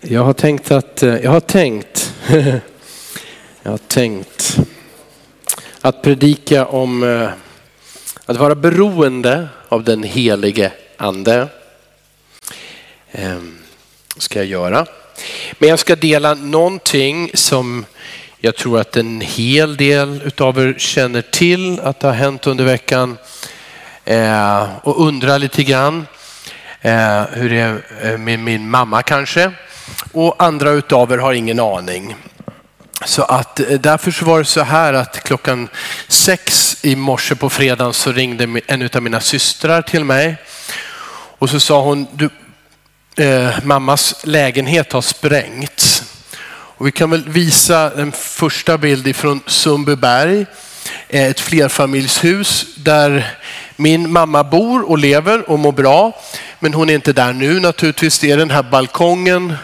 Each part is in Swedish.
Jag har tänkt att, eh, jag har tänkt, jag har tänkt att predika om eh, att vara beroende av den helige ande. Ehm, ska jag göra. Men jag ska dela någonting som jag tror att en hel del utav er känner till att det har hänt under veckan eh, och undrar lite grann hur det är med min mamma kanske. Och andra utav er har ingen aning. Så att eh, därför så var det så här att klockan sex i morse på fredagen så ringde en av mina systrar till mig och så sa hon, du, eh, mammas lägenhet har sprängts. Och vi kan väl visa en första bild från Sundbyberg, eh, ett flerfamiljshus där min mamma bor och lever och mår bra. Men hon är inte där nu naturligtvis. Det är den här balkongen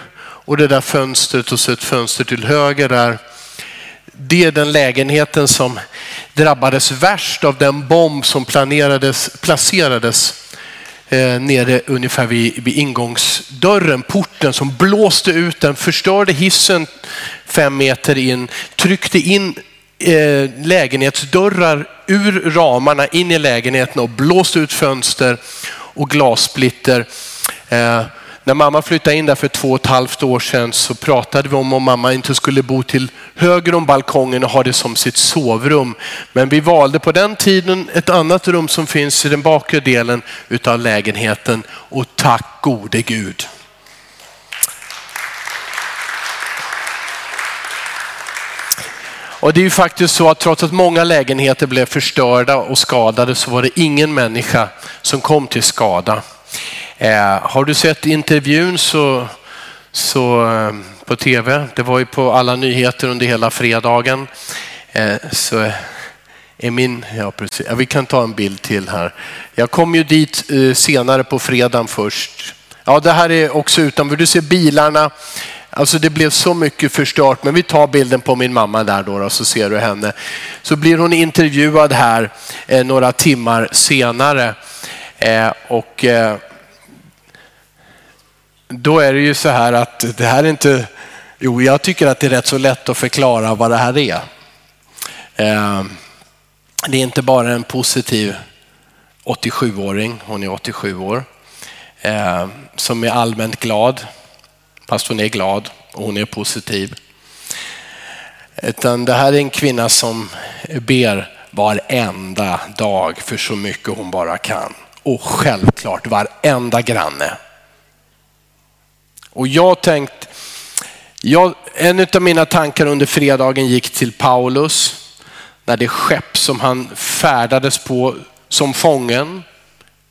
och det där fönstret och så ett fönster till höger där. Det är den lägenheten som drabbades värst av den bomb som planerades, placerades eh, nere ungefär vid, vid ingångsdörren, porten som blåste ut den, förstörde hissen fem meter in, tryckte in eh, lägenhetsdörrar ur ramarna in i lägenheten och blåste ut fönster och glassplitter. Eh, när mamma flyttade in där för två och ett halvt år sedan så pratade vi om om mamma inte skulle bo till höger om balkongen och ha det som sitt sovrum. Men vi valde på den tiden ett annat rum som finns i den bakre delen utav lägenheten och tack gode Gud. Och det är ju faktiskt så att trots att många lägenheter blev förstörda och skadade så var det ingen människa som kom till skada. Eh, har du sett intervjun så, så, eh, på tv? Det var ju på alla nyheter under hela fredagen. Eh, så är min, ja, precis. Ja, vi kan ta en bild till här. Jag kom ju dit eh, senare på fredagen först. Ja, det här är också utanför. Du ser bilarna. Alltså det blev så mycket förstört, men vi tar bilden på min mamma där då, då så ser du henne. Så blir hon intervjuad här eh, några timmar senare. Eh, och eh, då är det ju så här att det här är inte, jo jag tycker att det är rätt så lätt att förklara vad det här är. Ehm, det är inte bara en positiv 87-åring, hon är 87 år, ehm, som är allmänt glad, fast hon är glad och hon är positiv. Utan det här är en kvinna som ber varenda dag för så mycket hon bara kan. Och självklart varenda granne. Och jag tänkt, jag, en av mina tankar under fredagen gick till Paulus när det skepp som han färdades på som fången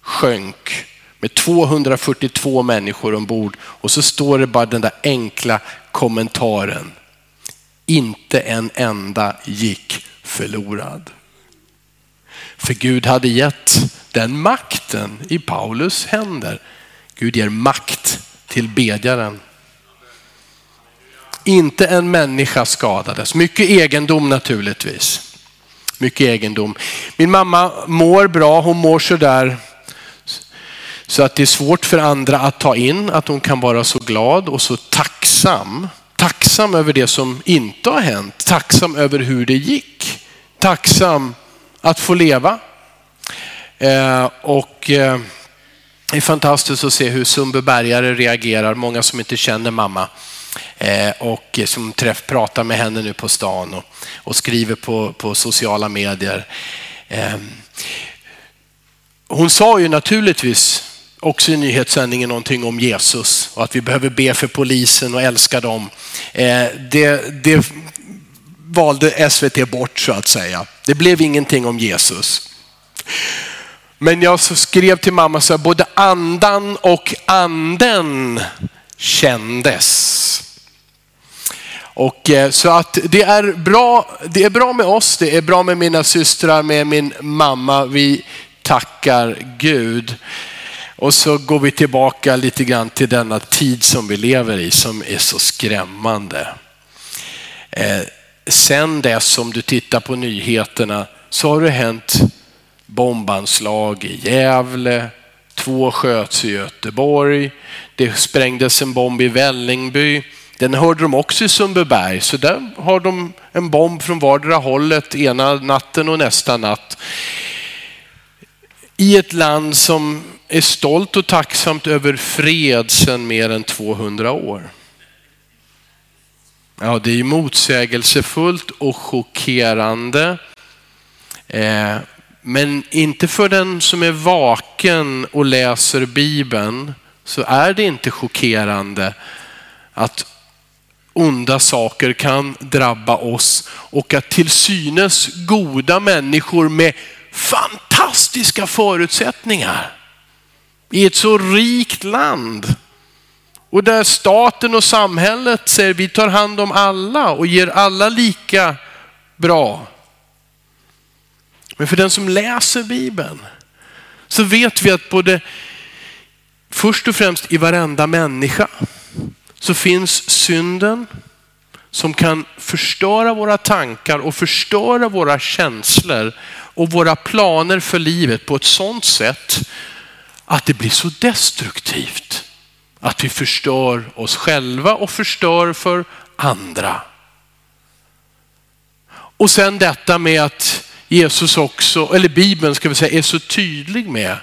sjönk med 242 människor ombord och så står det bara den där enkla kommentaren. Inte en enda gick förlorad. För Gud hade gett den makten i Paulus händer. Gud ger makt till bedjaren. Inte en människa skadades. Mycket egendom naturligtvis. Mycket egendom. Min mamma mår bra, hon mår sådär så att det är svårt för andra att ta in att hon kan vara så glad och så tacksam. Tacksam över det som inte har hänt, tacksam över hur det gick. Tacksam att få leva. Eh, och eh, det är fantastiskt att se hur Sundbybergare reagerar, många som inte känner mamma eh, och som träff, pratar med henne nu på stan och, och skriver på, på sociala medier. Ehm, hon sa ju naturligtvis också i nyhetssändningen någonting om Jesus och att vi behöver be för polisen och älska dem. Eh, det, det valde SVT bort så att säga. Det blev ingenting om Jesus. Men jag skrev till mamma så här, både andan och anden kändes. Och eh, så att det är bra. Det är bra med oss. Det är bra med mina systrar, med min mamma. Vi tackar Gud. Och så går vi tillbaka lite grann till denna tid som vi lever i som är så skrämmande. Eh, sen dess som du tittar på nyheterna så har det hänt bombanslag i Gävle, två sköts i Göteborg, det sprängdes en bomb i Vällingby. Den hörde de också i Sundbyberg, så där har de en bomb från vardera hållet ena natten och nästa natt. I ett land som är stolt och tacksamt över fred sedan mer än 200 år. Ja, det är motsägelsefullt och chockerande. Eh, men inte för den som är vaken och läser Bibeln så är det inte chockerande att onda saker kan drabba oss och att till synes goda människor med fantastiska förutsättningar i ett så rikt land och där staten och samhället säger vi tar hand om alla och ger alla lika bra. Men för den som läser Bibeln så vet vi att både först och främst i varenda människa så finns synden som kan förstöra våra tankar och förstöra våra känslor och våra planer för livet på ett sådant sätt att det blir så destruktivt att vi förstör oss själva och förstör för andra. Och sen detta med att Jesus också, eller Bibeln ska vi säga, är så tydlig med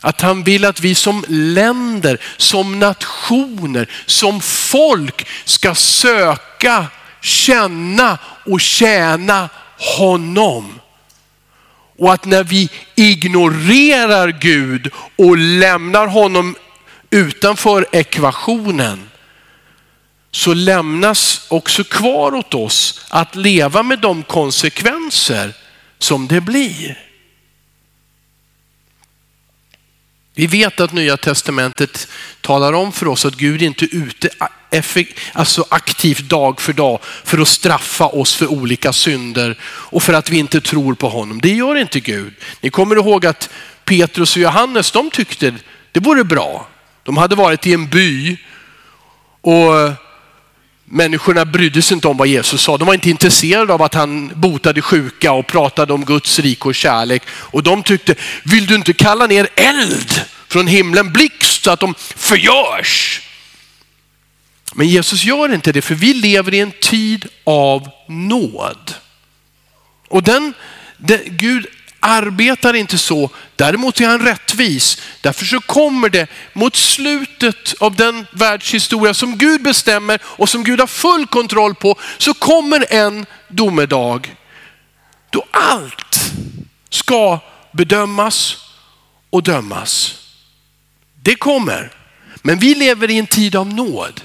att han vill att vi som länder, som nationer, som folk ska söka, känna och tjäna honom. Och att när vi ignorerar Gud och lämnar honom utanför ekvationen så lämnas också kvar åt oss att leva med de konsekvenser som det blir. Vi vet att nya testamentet talar om för oss att Gud inte är ute alltså aktivt dag för dag för att straffa oss för olika synder och för att vi inte tror på honom. Det gör inte Gud. Ni kommer ihåg att Petrus och Johannes, de tyckte det vore bra. De hade varit i en by och människorna brydde sig inte om vad Jesus sa. De var inte intresserade av att han botade sjuka och pratade om Guds rik och kärlek. Och de tyckte, vill du inte kalla ner eld från himlen, blixt så att de förgörs? Men Jesus gör inte det, för vi lever i en tid av nåd. Och den, den Gud arbetar inte så. Däremot är han rättvis. Därför så kommer det mot slutet av den världshistoria som Gud bestämmer och som Gud har full kontroll på, så kommer en domedag då allt ska bedömas och dömas. Det kommer. Men vi lever i en tid av nåd.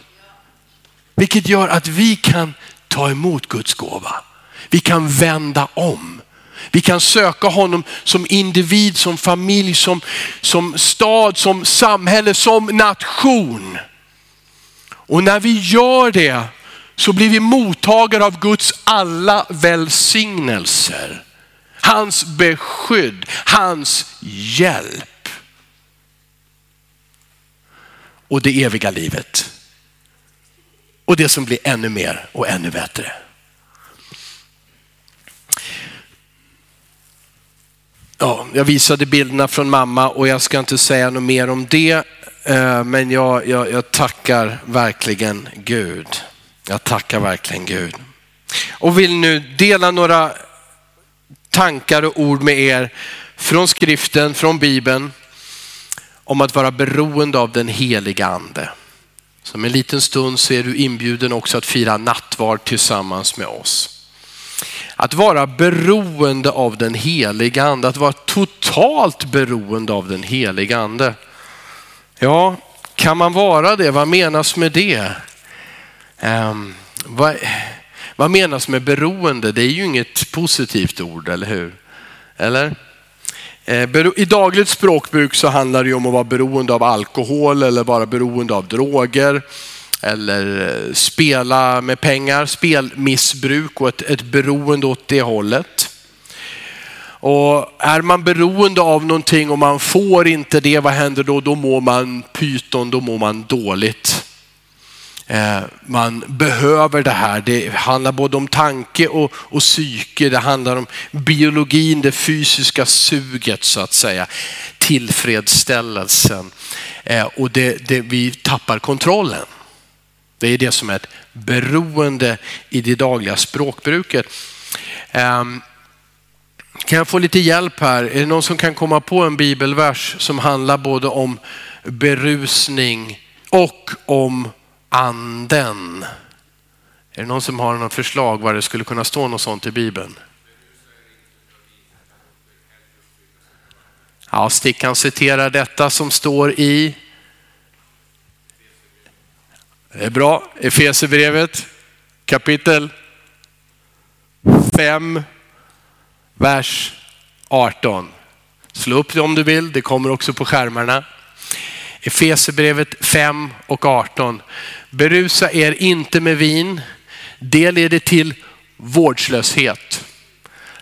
Vilket gör att vi kan ta emot Guds gåva. Vi kan vända om. Vi kan söka honom som individ, som familj, som, som stad, som samhälle, som nation. Och när vi gör det så blir vi mottagare av Guds alla välsignelser. Hans beskydd, hans hjälp. Och det eviga livet. Och det som blir ännu mer och ännu bättre. Ja, jag visade bilderna från mamma och jag ska inte säga något mer om det. Eh, men jag, jag, jag tackar verkligen Gud. Jag tackar verkligen Gud. Och vill nu dela några tankar och ord med er från skriften, från Bibeln om att vara beroende av den heliga ande. Som en liten stund så är du inbjuden också att fira nattvard tillsammans med oss. Att vara beroende av den heliga ande, att vara totalt beroende av den heliga ande. Ja, kan man vara det? Vad menas med det? Um, vad, vad menas med beroende? Det är ju inget positivt ord, eller hur? Eller? Eh, I dagligt språkbruk så handlar det om att vara beroende av alkohol eller vara beroende av droger eller eh, spela med pengar, spelmissbruk och ett, ett beroende åt det hållet. Och är man beroende av någonting och man får inte det, vad händer då? Då mår man pyton, då mår man dåligt. Eh, man behöver det här. Det handlar både om tanke och, och psyke. Det handlar om biologin, det fysiska suget så att säga. Tillfredsställelsen. Eh, och det, det, vi tappar kontrollen. Det är det som är ett beroende i det dagliga språkbruket. Ehm, kan jag få lite hjälp här? Är det någon som kan komma på en bibelvers som handlar både om berusning och om anden? Är det någon som har något förslag var det skulle kunna stå något sånt i Bibeln? Ja, Stickan citerar detta som står i det är bra. Efesierbrevet kapitel 5, vers 18. Slå upp det om du vill, det kommer också på skärmarna. Efesierbrevet 5 och 18. Berusa er inte med vin, det leder till vårdslöshet.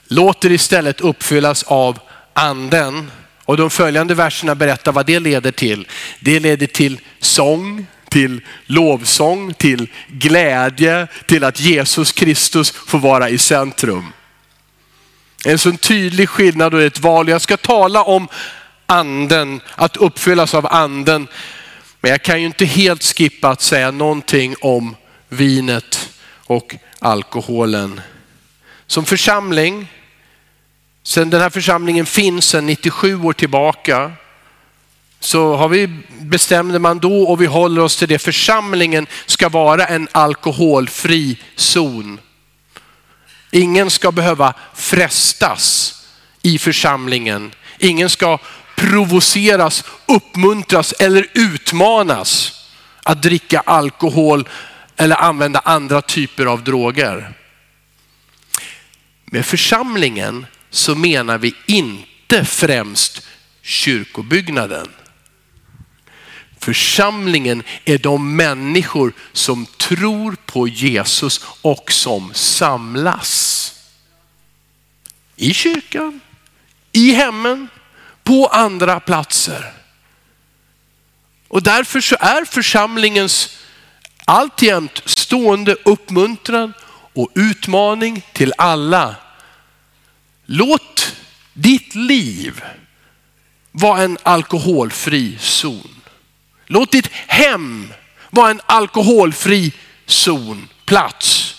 Låt er istället uppfyllas av anden. Och de följande verserna berättar vad det leder till. Det leder till sång, till lovsång, till glädje, till att Jesus Kristus får vara i centrum. En sån tydlig skillnad och ett val. Jag ska tala om anden, att uppfyllas av anden. Men jag kan ju inte helt skippa att säga någonting om vinet och alkoholen. Som församling, sen den här församlingen finns sedan 97 år tillbaka, så har vi, bestämde man då och vi håller oss till det. Församlingen ska vara en alkoholfri zon. Ingen ska behöva frestas i församlingen. Ingen ska provoceras, uppmuntras eller utmanas att dricka alkohol eller använda andra typer av droger. Med församlingen så menar vi inte främst kyrkobyggnaden. Församlingen är de människor som tror på Jesus och som samlas. I kyrkan, i hemmen, på andra platser. Och därför så är församlingens alltjämt stående uppmuntran och utmaning till alla. Låt ditt liv vara en alkoholfri zon. Låt ditt hem vara en alkoholfri zon, plats.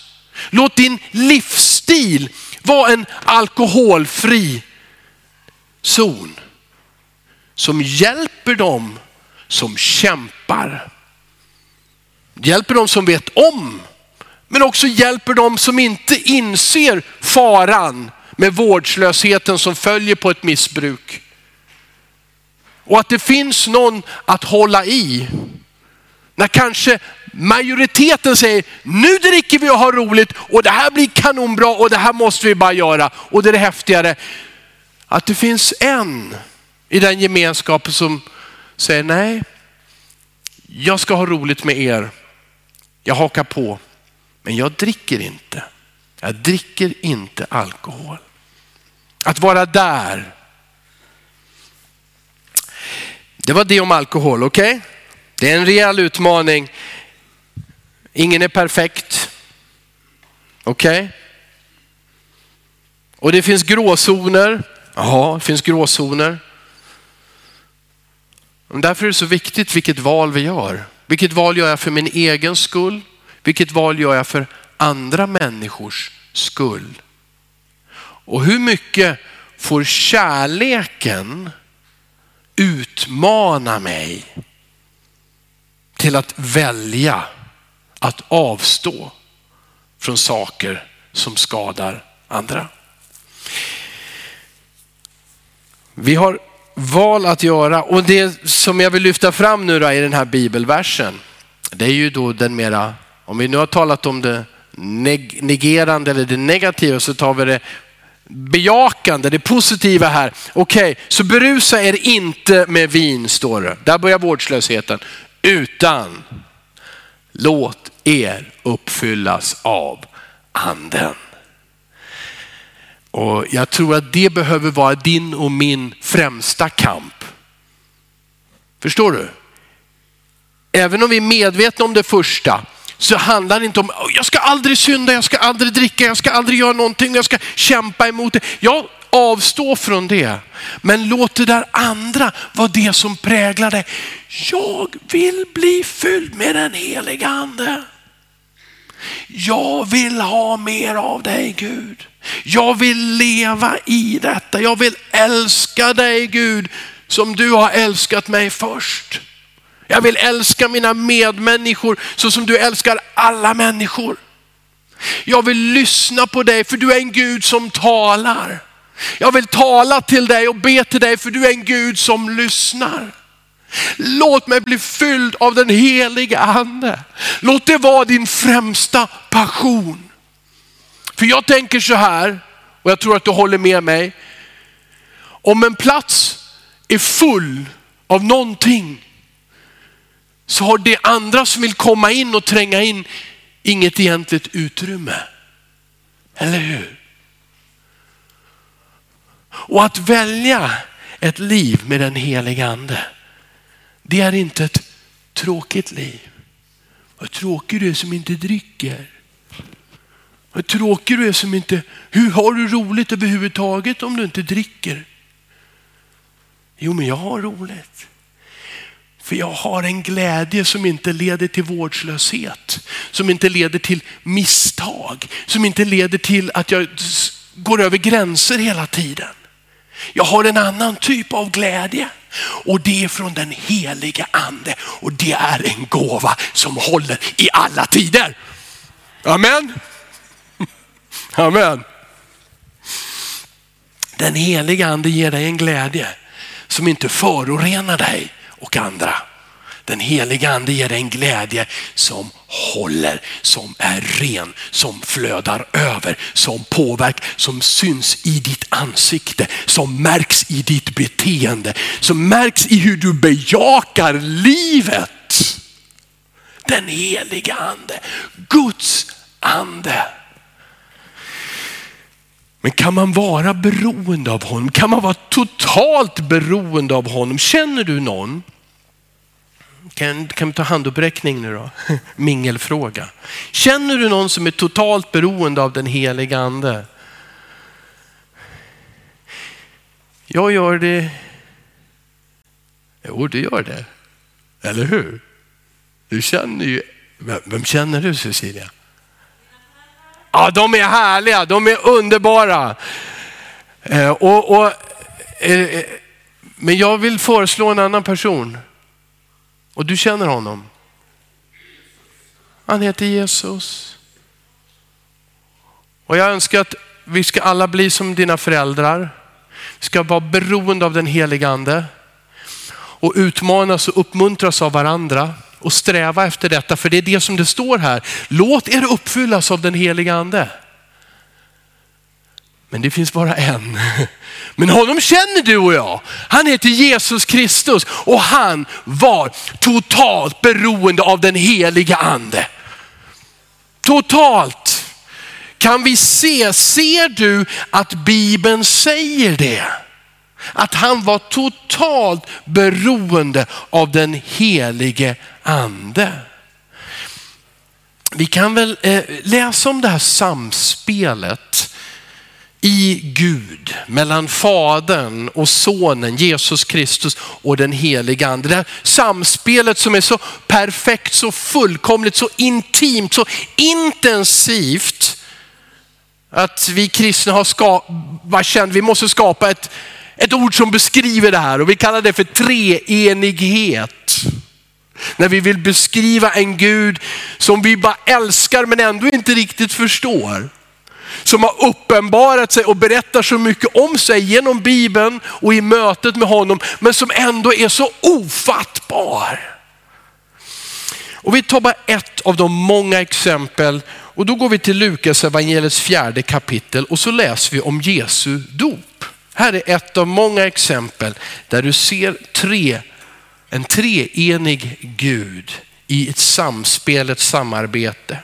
Låt din livsstil vara en alkoholfri zon som hjälper dem som kämpar. Hjälper dem som vet om, men också hjälper dem som inte inser faran med vårdslösheten som följer på ett missbruk. Och att det finns någon att hålla i. När kanske majoriteten säger, nu dricker vi och har roligt och det här blir kanonbra och det här måste vi bara göra. Och det är det häftigare, att det finns en i den gemenskapen som säger, nej, jag ska ha roligt med er. Jag hakar på, men jag dricker inte. Jag dricker inte alkohol. Att vara där det var det om alkohol, okej? Okay? Det är en rejäl utmaning. Ingen är perfekt. Okej? Okay? Och det finns gråzoner. Ja, det finns gråzoner. Och därför är det så viktigt vilket val vi gör. Vilket val gör jag för min egen skull? Vilket val gör jag för andra människors skull? Och hur mycket får kärleken utmana mig till att välja att avstå från saker som skadar andra. Vi har val att göra och det som jag vill lyfta fram nu då i den här bibelversen, det är ju då den mera, om vi nu har talat om det negerande eller det negativa så tar vi det bejakande, det positiva här. Okej, okay, så berusa er inte med vin står det. Där börjar vårdslösheten. Utan låt er uppfyllas av anden. Och jag tror att det behöver vara din och min främsta kamp. Förstår du? Även om vi är medvetna om det första, så handlar det inte om, jag ska aldrig synda, jag ska aldrig dricka, jag ska aldrig göra någonting, jag ska kämpa emot det. Jag avstår från det. Men låt det där andra vara det som präglar dig. Jag vill bli fylld med den heliga ande. Jag vill ha mer av dig Gud. Jag vill leva i detta. Jag vill älska dig Gud som du har älskat mig först. Jag vill älska mina medmänniskor så som du älskar alla människor. Jag vill lyssna på dig för du är en Gud som talar. Jag vill tala till dig och be till dig för du är en Gud som lyssnar. Låt mig bli fylld av den heliga ande. Låt det vara din främsta passion. För jag tänker så här, och jag tror att du håller med mig. Om en plats är full av någonting så har det andra som vill komma in och tränga in inget egentligt utrymme. Eller hur? Och att välja ett liv med den heliga ande, det är inte ett tråkigt liv. Vad tråkig du är som inte dricker. Vad tråkig du är som inte, hur har du roligt överhuvudtaget om du inte dricker? Jo, men jag har roligt. För jag har en glädje som inte leder till vårdslöshet, som inte leder till misstag, som inte leder till att jag går över gränser hela tiden. Jag har en annan typ av glädje och det är från den heliga ande och det är en gåva som håller i alla tider. Amen. Amen. Den heliga ande ger dig en glädje som inte förorenar dig och andra. Den heliga ande ger dig en glädje som håller, som är ren, som flödar över, som påverkar, som syns i ditt ansikte, som märks i ditt beteende, som märks i hur du bejakar livet. Den heliga ande, Guds ande. Men kan man vara beroende av honom? Kan man vara totalt beroende av honom? Känner du någon? Kan, kan vi ta handuppräckning nu då? Mingelfråga. Känner du någon som är totalt beroende av den heliga ande? Jag gör det. Jo, du gör det. Eller hur? Du känner ju. Vem, vem känner du Cecilia? Ja, de är härliga, de är underbara. Eh, och, och eh, eh, men jag vill föreslå en annan person. Och du känner honom. Han heter Jesus. Och jag önskar att vi ska alla bli som dina föräldrar. Vi ska vara beroende av den heliga ande och utmanas och uppmuntras av varandra och sträva efter detta. För det är det som det står här. Låt er uppfyllas av den heliga ande. Men det finns bara en. Men honom känner du och jag. Han heter Jesus Kristus och han var totalt beroende av den heliga ande. Totalt. Kan vi se, ser du att Bibeln säger det? Att han var totalt beroende av den helige ande. Vi kan väl eh, läsa om det här samspelet i Gud mellan Fadern och Sonen Jesus Kristus och den heliga Ande. Det här samspelet som är så perfekt, så fullkomligt, så intimt, så intensivt att vi kristna har skapat, vi måste skapa ett, ett ord som beskriver det här och vi kallar det för treenighet. När vi vill beskriva en Gud som vi bara älskar men ändå inte riktigt förstår som har uppenbarat sig och berättar så mycket om sig genom Bibeln och i mötet med honom, men som ändå är så ofattbar. Och vi tar bara ett av de många exempel och då går vi till Lukas evangeliets fjärde kapitel och så läser vi om Jesu dop. Här är ett av många exempel där du ser tre, en treenig Gud i ett samspel, ett samarbete.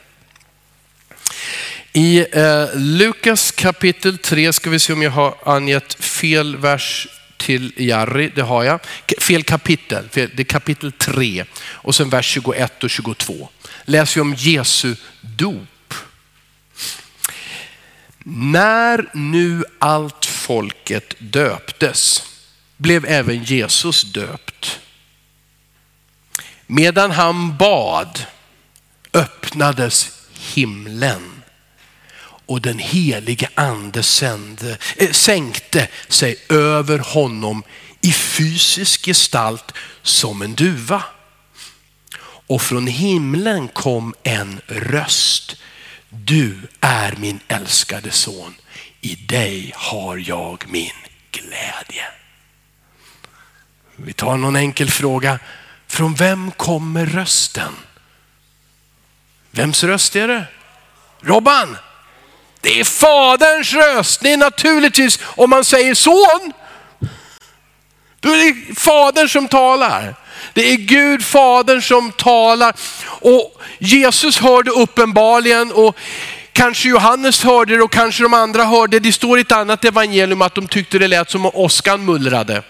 I eh, Lukas kapitel 3 ska vi se om jag har angett fel vers till Jari, det har jag. Fel kapitel, det är kapitel 3 och sen vers 21 och 22. Läser vi om Jesu dop. När nu allt folket döptes blev även Jesus döpt. Medan han bad öppnades himlen och den helige ande sände, äh, sänkte sig över honom i fysisk gestalt som en duva. Och från himlen kom en röst. Du är min älskade son. I dig har jag min glädje. Vi tar någon enkel fråga. Från vem kommer rösten? Vems röst är det? Robban! Det är faderns röst. Det är naturligtvis, om man säger son, då är det fadern som talar. Det är Gud, fadern som talar. Och Jesus hörde uppenbarligen och kanske Johannes hörde det och kanske de andra hörde det. Det står i ett annat evangelium att de tyckte det lät som om åskan mullrade.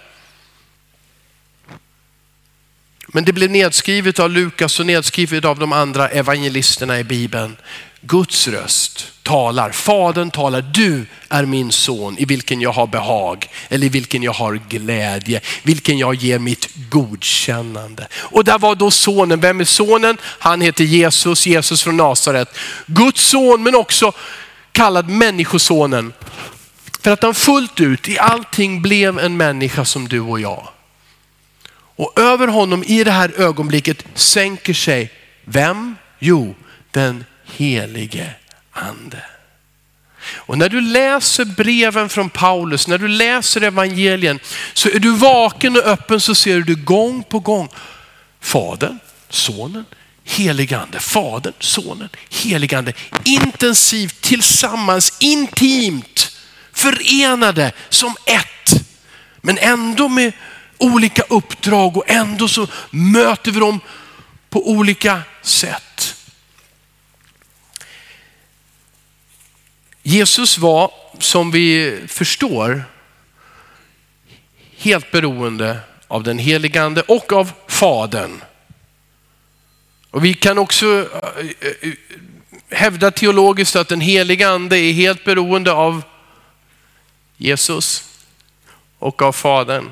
Men det blev nedskrivet av Lukas och nedskrivet av de andra evangelisterna i Bibeln. Guds röst talar, Fadern talar, du är min son i vilken jag har behag eller i vilken jag har glädje, vilken jag ger mitt godkännande. Och där var då sonen, vem är sonen? Han heter Jesus, Jesus från Nasaret. Guds son men också kallad människosonen. För att han fullt ut i allting blev en människa som du och jag. Och över honom i det här ögonblicket sänker sig, vem? Jo, den helige ande. Och när du läser breven från Paulus, när du läser evangelien, så är du vaken och öppen så ser du gång på gång Fadern, Sonen, heligande. Fadern, Sonen, heligande. Intensivt, tillsammans, intimt, förenade som ett. Men ändå med olika uppdrag och ändå så möter vi dem på olika sätt. Jesus var, som vi förstår, helt beroende av den heligande och av Fadern. Och vi kan också eh, eh, hävda teologiskt att den heliga ande är helt beroende av Jesus och av Fadern.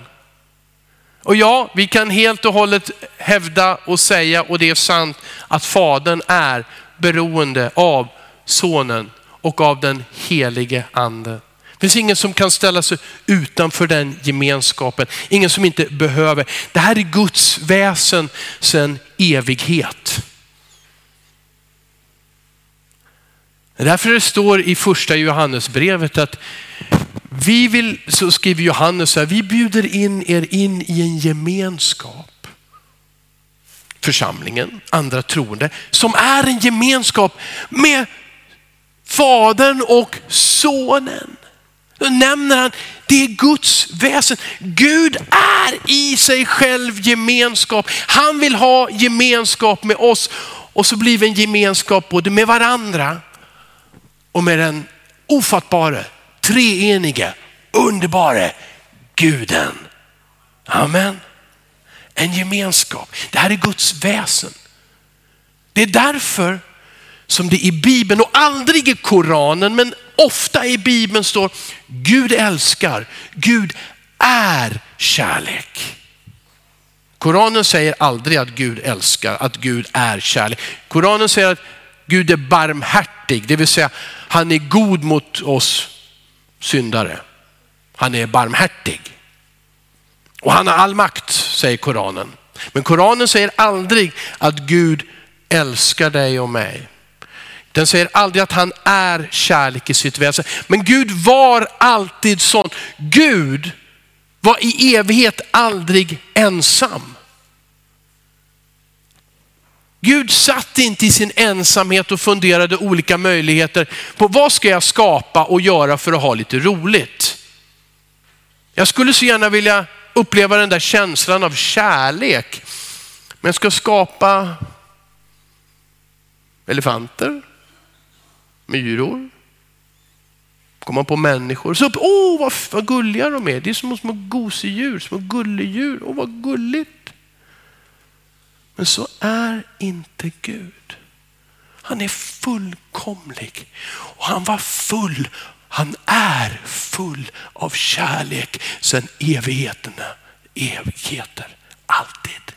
Och ja, vi kan helt och hållet hävda och säga, och det är sant, att Fadern är beroende av Sonen och av den helige ande. Det finns ingen som kan ställa sig utanför den gemenskapen. Ingen som inte behöver. Det här är Guds väsen sedan evighet. Därför det står i första Johannesbrevet att vi vill, så skriver Johannes här, vi bjuder in er in i en gemenskap. Församlingen, andra troende, som är en gemenskap med Fadern och Sonen. Då nämner han, det är Guds väsen. Gud är i sig själv gemenskap. Han vill ha gemenskap med oss och så blir vi en gemenskap både med varandra och med den ofattbare, treenige, underbara guden. Amen. En gemenskap. Det här är Guds väsen. Det är därför som det i Bibeln och aldrig i Koranen, men ofta i Bibeln står Gud älskar, Gud är kärlek. Koranen säger aldrig att Gud älskar, att Gud är kärlek. Koranen säger att Gud är barmhärtig, det vill säga han är god mot oss syndare. Han är barmhärtig. Och han har all makt, säger Koranen. Men Koranen säger aldrig att Gud älskar dig och mig. Den säger aldrig att han är kärlek i sitt väsen. Men Gud var alltid sån. Gud var i evighet aldrig ensam. Gud satt inte i sin ensamhet och funderade olika möjligheter på vad ska jag skapa och göra för att ha lite roligt. Jag skulle så gärna vilja uppleva den där känslan av kärlek. Men jag ska skapa elefanter, myror, komma på människor. Så upp, åh vad, vad gulliga de är. Det är som små gosedjur, små gulledjur. Åh vad gulligt. Men så är inte Gud. Han är fullkomlig och han var full, han är full av kärlek sedan evigheterna, evigheter, alltid.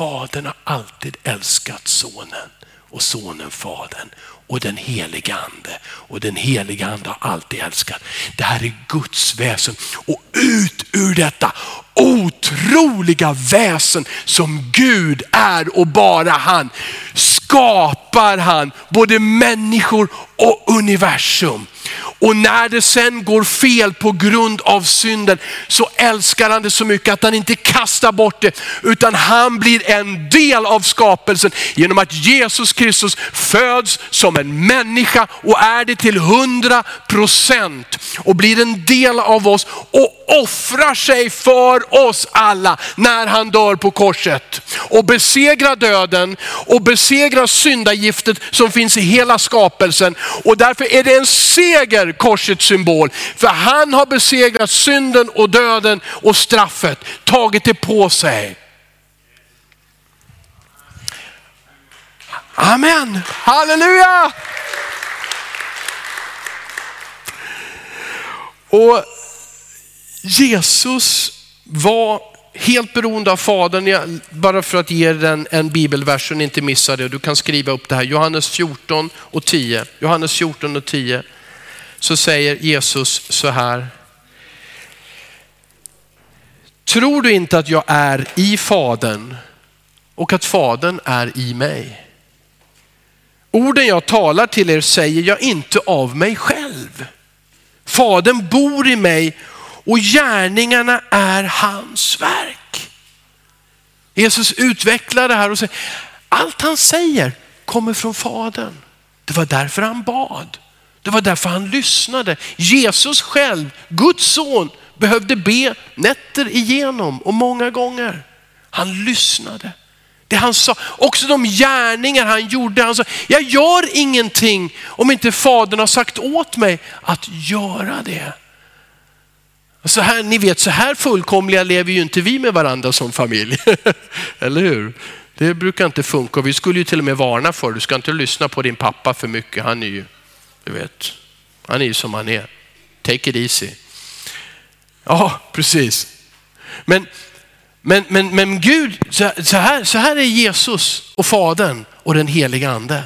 Fadern har alltid älskat sonen och sonen fadern och den heliga ande. Och den heliga ande har alltid älskat. Det här är Guds väsen och ut ur detta otroliga väsen som Gud är och bara han skapar han både människor och universum. Och när det sen går fel på grund av synden så älskar han det så mycket att han inte kastar bort det utan han blir en del av skapelsen genom att Jesus Kristus föds som en människa och är det till hundra procent och blir en del av oss och offrar sig för oss alla när han dör på korset och besegrar döden och besegrar syndagiftet som finns i hela skapelsen. Och därför är det en seger korsets symbol. För han har besegrat synden och döden och straffet, tagit det på sig. Amen, halleluja! Och Jesus var helt beroende av Fadern, bara för att ge er en, en bibelvers så ni inte missar det. Du kan skriva upp det här, Johannes 14 och 10. Johannes 14 och 10. Så säger Jesus så här. Tror du inte att jag är i Fadern och att Fadern är i mig? Orden jag talar till er säger jag inte av mig själv. Fadern bor i mig och gärningarna är hans verk. Jesus utvecklar det här och säger, allt han säger kommer från Fadern. Det var därför han bad. Det var därför han lyssnade. Jesus själv, Guds son, behövde be nätter igenom och många gånger. Han lyssnade. Det han sa, också de gärningar han gjorde. Han sa, jag gör ingenting om inte fadern har sagt åt mig att göra det. Så här, ni vet, så här fullkomliga lever ju inte vi med varandra som familj. Eller hur? Det brukar inte funka. Vi skulle ju till och med varna för du ska inte lyssna på din pappa för mycket. Han är ju, du vet, han är ju som han är. Take it easy. Ja, precis. Men, men, men, men Gud, så här, så här är Jesus och Fadern och den heliga ande.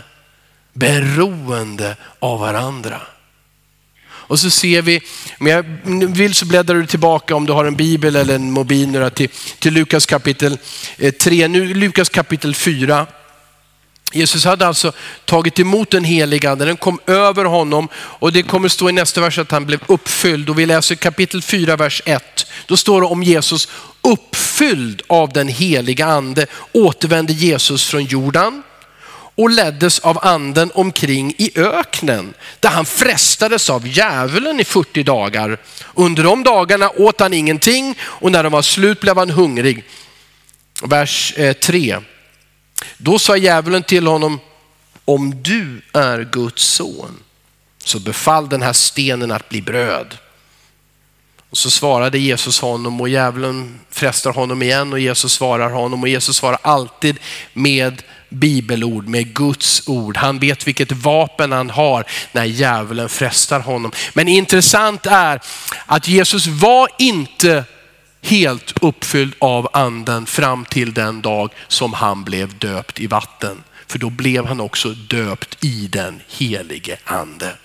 Beroende av varandra. Och så ser vi, om jag vill så bläddrar du tillbaka om du har en bibel eller en mobil till, till Lukas kapitel eh, 3, nu Lukas kapitel 4. Jesus hade alltså tagit emot den heliga ande, den kom över honom och det kommer stå i nästa vers att han blev uppfylld. Och vi läser kapitel 4, vers 1. Då står det om Jesus, uppfylld av den heliga ande återvände Jesus från Jordan och leddes av anden omkring i öknen där han frestades av djävulen i 40 dagar. Under de dagarna åt han ingenting och när de var slut blev han hungrig. Vers eh, 3. Då sa djävulen till honom, om du är Guds son så befall den här stenen att bli bröd. Och så svarade Jesus honom och djävulen frestar honom igen och Jesus svarar honom och Jesus svarar alltid med bibelord, med Guds ord. Han vet vilket vapen han har när djävulen frestar honom. Men intressant är att Jesus var inte helt uppfylld av anden fram till den dag som han blev döpt i vatten. För då blev han också döpt i den helige ande.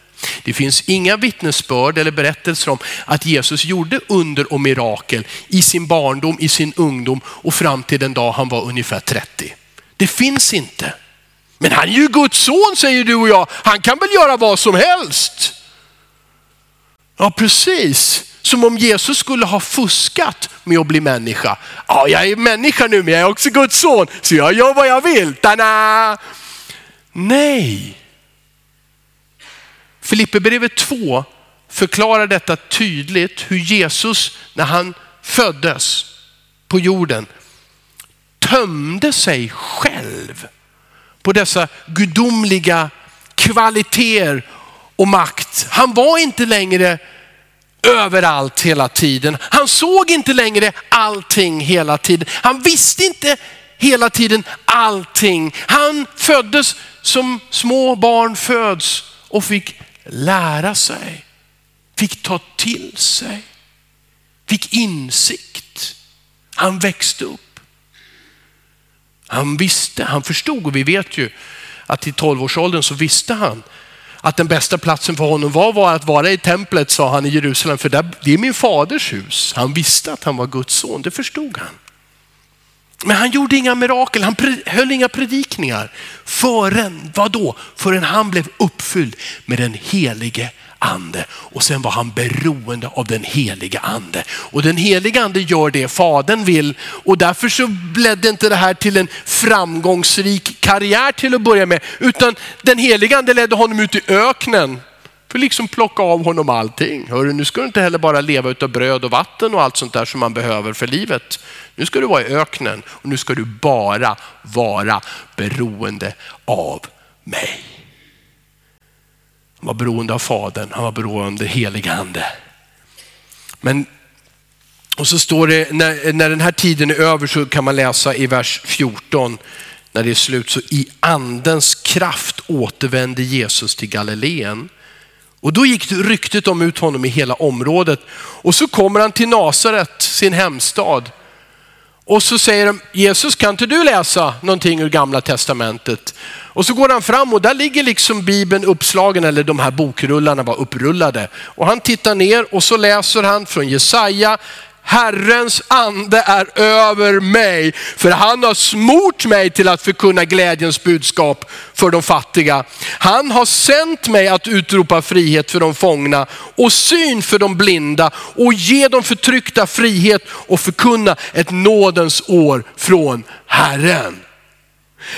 Det finns inga vittnesbörd eller berättelser om att Jesus gjorde under och mirakel i sin barndom, i sin ungdom och fram till den dag han var ungefär 30. Det finns inte. Men han är ju Guds son säger du och jag. Han kan väl göra vad som helst. Ja precis, som om Jesus skulle ha fuskat med att bli människa. Ja, jag är människa nu men jag är också Guds son så jag gör vad jag vill. Tada! Nej. Filipperbrevet 2 förklarar detta tydligt hur Jesus när han föddes på jorden tömde sig själv på dessa gudomliga kvaliteter och makt. Han var inte längre överallt hela tiden. Han såg inte längre allting hela tiden. Han visste inte hela tiden allting. Han föddes som små barn föds och fick lära sig, fick ta till sig, fick insikt. Han växte upp. Han visste, han förstod och vi vet ju att i tolvårsåldern så visste han att den bästa platsen för honom var, var att vara i templet, sa han i Jerusalem, för där, det är min faders hus. Han visste att han var Guds son, det förstod han. Men han gjorde inga mirakel, han höll inga predikningar förrän, vadå? Förrän han blev uppfylld med den helige ande. Och sen var han beroende av den helige ande. Och den helige ande gör det fadern vill. Och därför så ledde inte det här till en framgångsrik karriär till att börja med. Utan den helige ande ledde honom ut i öknen för liksom plocka av honom allting. Hörru, nu ska du inte heller bara leva av bröd och vatten och allt sånt där som man behöver för livet. Nu ska du vara i öknen och nu ska du bara vara beroende av mig. Han var beroende av Fadern, han var beroende av heliga ande. Men, och så står det, när, när den här tiden är över så kan man läsa i vers 14, när det är slut, så i andens kraft återvände Jesus till Galileen och då gick ryktet om ut honom i hela området. Och så kommer han till Nasaret, sin hemstad. Och så säger de, Jesus kan inte du läsa någonting ur gamla testamentet? Och så går han fram och där ligger liksom bibeln uppslagen, eller de här bokrullarna var upprullade. Och han tittar ner och så läser han från Jesaja Herrens ande är över mig, för han har smort mig till att förkunna glädjens budskap för de fattiga. Han har sänt mig att utropa frihet för de fångna och syn för de blinda och ge de förtryckta frihet och förkunna ett nådens år från Herren.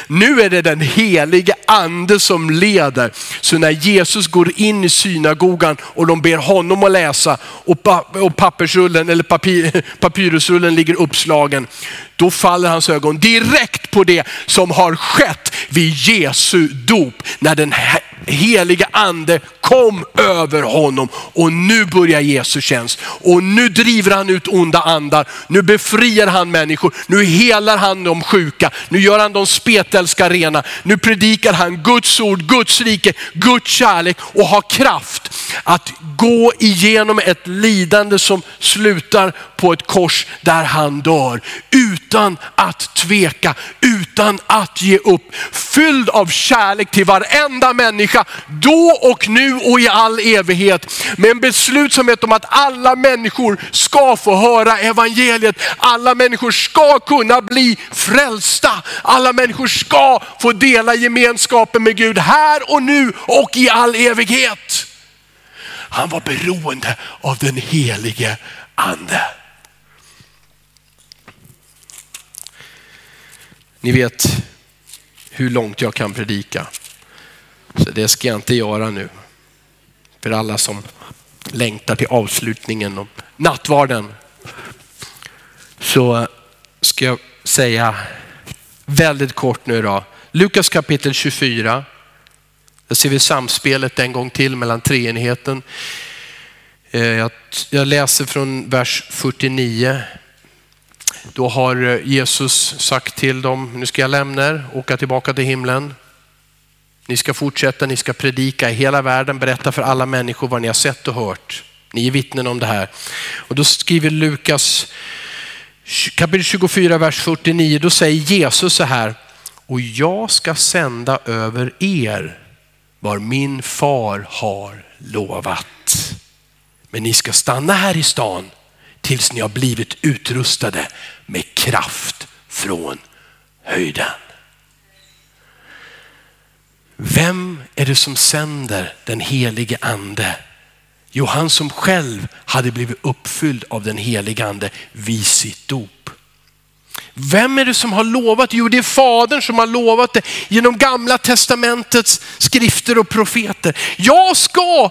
Nu är det den helige ande som leder. Så när Jesus går in i synagogan och de ber honom att läsa och pappersrullen eller papir, papyrusrullen ligger uppslagen, då faller hans ögon direkt på det som har skett vid Jesu dop. När den heliga ande kom över honom och nu börjar Jesu tjänst. Och nu driver han ut onda andar, nu befriar han människor, nu helar han de sjuka, nu gör han de spetälska rena. Nu predikar han Guds ord, Guds rike, Guds kärlek och har kraft att gå igenom ett lidande som slutar på ett kors där han dör. Utan att tveka, utan att ge upp. Fylld av kärlek till varenda människa, då och nu och i all evighet. Med en beslutsamhet om att alla människor ska få höra evangeliet. Alla människor ska kunna bli frälsta. Alla människor ska få dela gemenskapen med Gud här och nu och i all evighet. Han var beroende av den helige ande. Ni vet hur långt jag kan predika. Så det ska jag inte göra nu. För alla som längtar till avslutningen och nattvarden. Så ska jag säga väldigt kort nu då. Lukas kapitel 24. Där ser vi samspelet en gång till mellan treenigheten. Eh, jag läser från vers 49. Då har eh, Jesus sagt till dem, nu ska jag lämna er, åka tillbaka till himlen. Ni ska fortsätta, ni ska predika i hela världen, berätta för alla människor vad ni har sett och hört. Ni är vittnen om det här. Och då skriver Lukas kapitel 24, vers 49, då säger Jesus så här, och jag ska sända över er vad min far har lovat. Men ni ska stanna här i stan tills ni har blivit utrustade med kraft från höjden. Vem är det som sänder den helige ande? Jo, han som själv hade blivit uppfylld av den helige ande vid sitt dop. Vem är det som har lovat? Jo, det är fadern som har lovat det genom gamla testamentets skrifter och profeter. Jag ska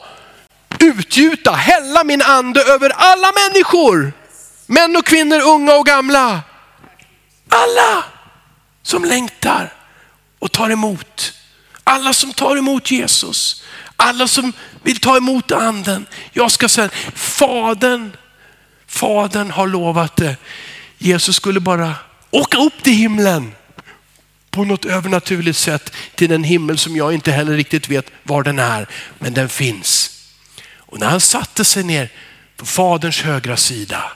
utgjuta, hälla min ande över alla människor. Män och kvinnor, unga och gamla. Alla som längtar och tar emot alla som tar emot Jesus, alla som vill ta emot anden. Jag ska säga, Fadern, Fadern har lovat det. Jesus skulle bara åka upp till himlen på något övernaturligt sätt till den himmel som jag inte heller riktigt vet var den är, men den finns. Och när han satte sig ner på faderns högra sida,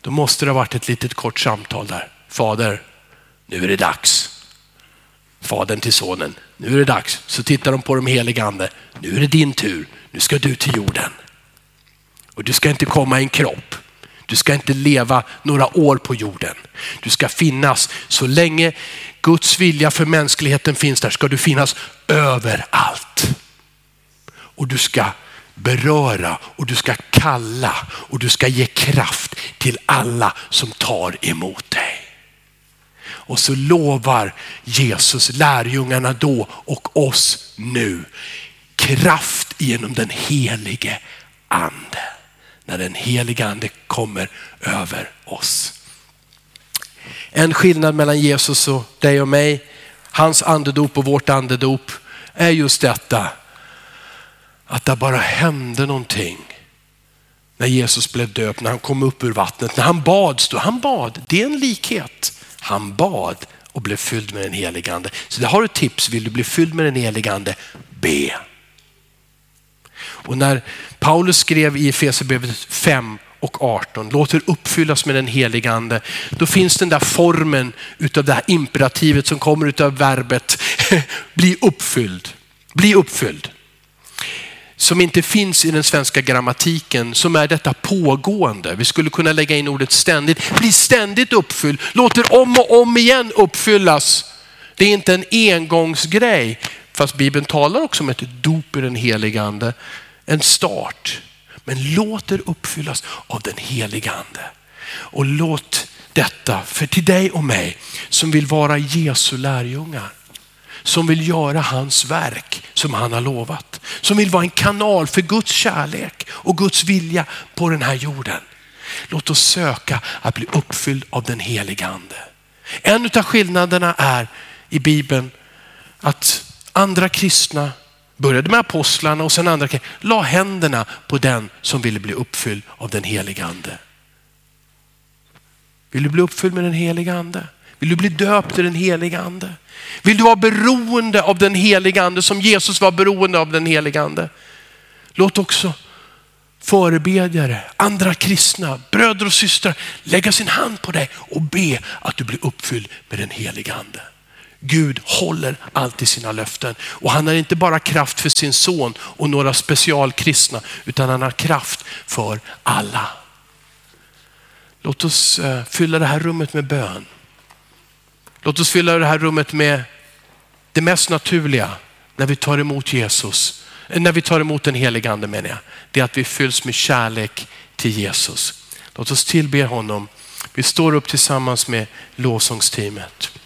då måste det ha varit ett litet kort samtal där. Fader, nu är det dags. Fadern till sonen, nu är det dags. Så tittar de på de heliga ande. Nu är det din tur, nu ska du till jorden. Och du ska inte komma i en kropp. Du ska inte leva några år på jorden. Du ska finnas så länge Guds vilja för mänskligheten finns där ska du finnas överallt. Och du ska beröra och du ska kalla och du ska ge kraft till alla som tar emot dig. Och så lovar Jesus lärjungarna då och oss nu kraft genom den helige ande. När den helige ande kommer över oss. En skillnad mellan Jesus och dig och mig, hans andedop och vårt andedop är just detta att det bara hände någonting när Jesus blev döpt, när han kom upp ur vattnet, när han bad. Han bad, det är en likhet. Han bad och blev fylld med den helige ande. Så det har du tips, vill du bli fylld med den helige ande, be. Och när Paulus skrev i Efesierbrevet 5 och 18, låter uppfyllas med den helige ande, då finns den där formen utav det här imperativet som kommer utav verbet bli uppfylld. Bli uppfylld som inte finns i den svenska grammatiken som är detta pågående. Vi skulle kunna lägga in ordet ständigt. Bli ständigt uppfylld, låter om och om igen uppfyllas. Det är inte en engångsgrej, fast Bibeln talar också om ett dop i den heliga ande. En start, men låt det uppfyllas av den heliga ande. Och låt detta, för till dig och mig som vill vara Jesu lärjungar, som vill göra hans verk som han har lovat. Som vill vara en kanal för Guds kärlek och Guds vilja på den här jorden. Låt oss söka att bli uppfylld av den heliga ande. En av skillnaderna är i Bibeln att andra kristna började med apostlarna och sen andra la händerna på den som ville bli uppfylld av den heliga ande. Vill du bli uppfylld med den heliga ande? Vill du bli döpt i den heliga ande? Vill du vara beroende av den heliga ande som Jesus var beroende av den heliga ande? Låt också förebedjare, andra kristna, bröder och systrar lägga sin hand på dig och be att du blir uppfylld med den heliga ande. Gud håller alltid sina löften och han har inte bara kraft för sin son och några specialkristna utan han har kraft för alla. Låt oss eh, fylla det här rummet med bön. Låt oss fylla det här rummet med det mest naturliga när vi tar emot Jesus, när vi tar emot den helige ande menar jag. Det är att vi fylls med kärlek till Jesus. Låt oss tillbe honom. Vi står upp tillsammans med lovsångsteamet.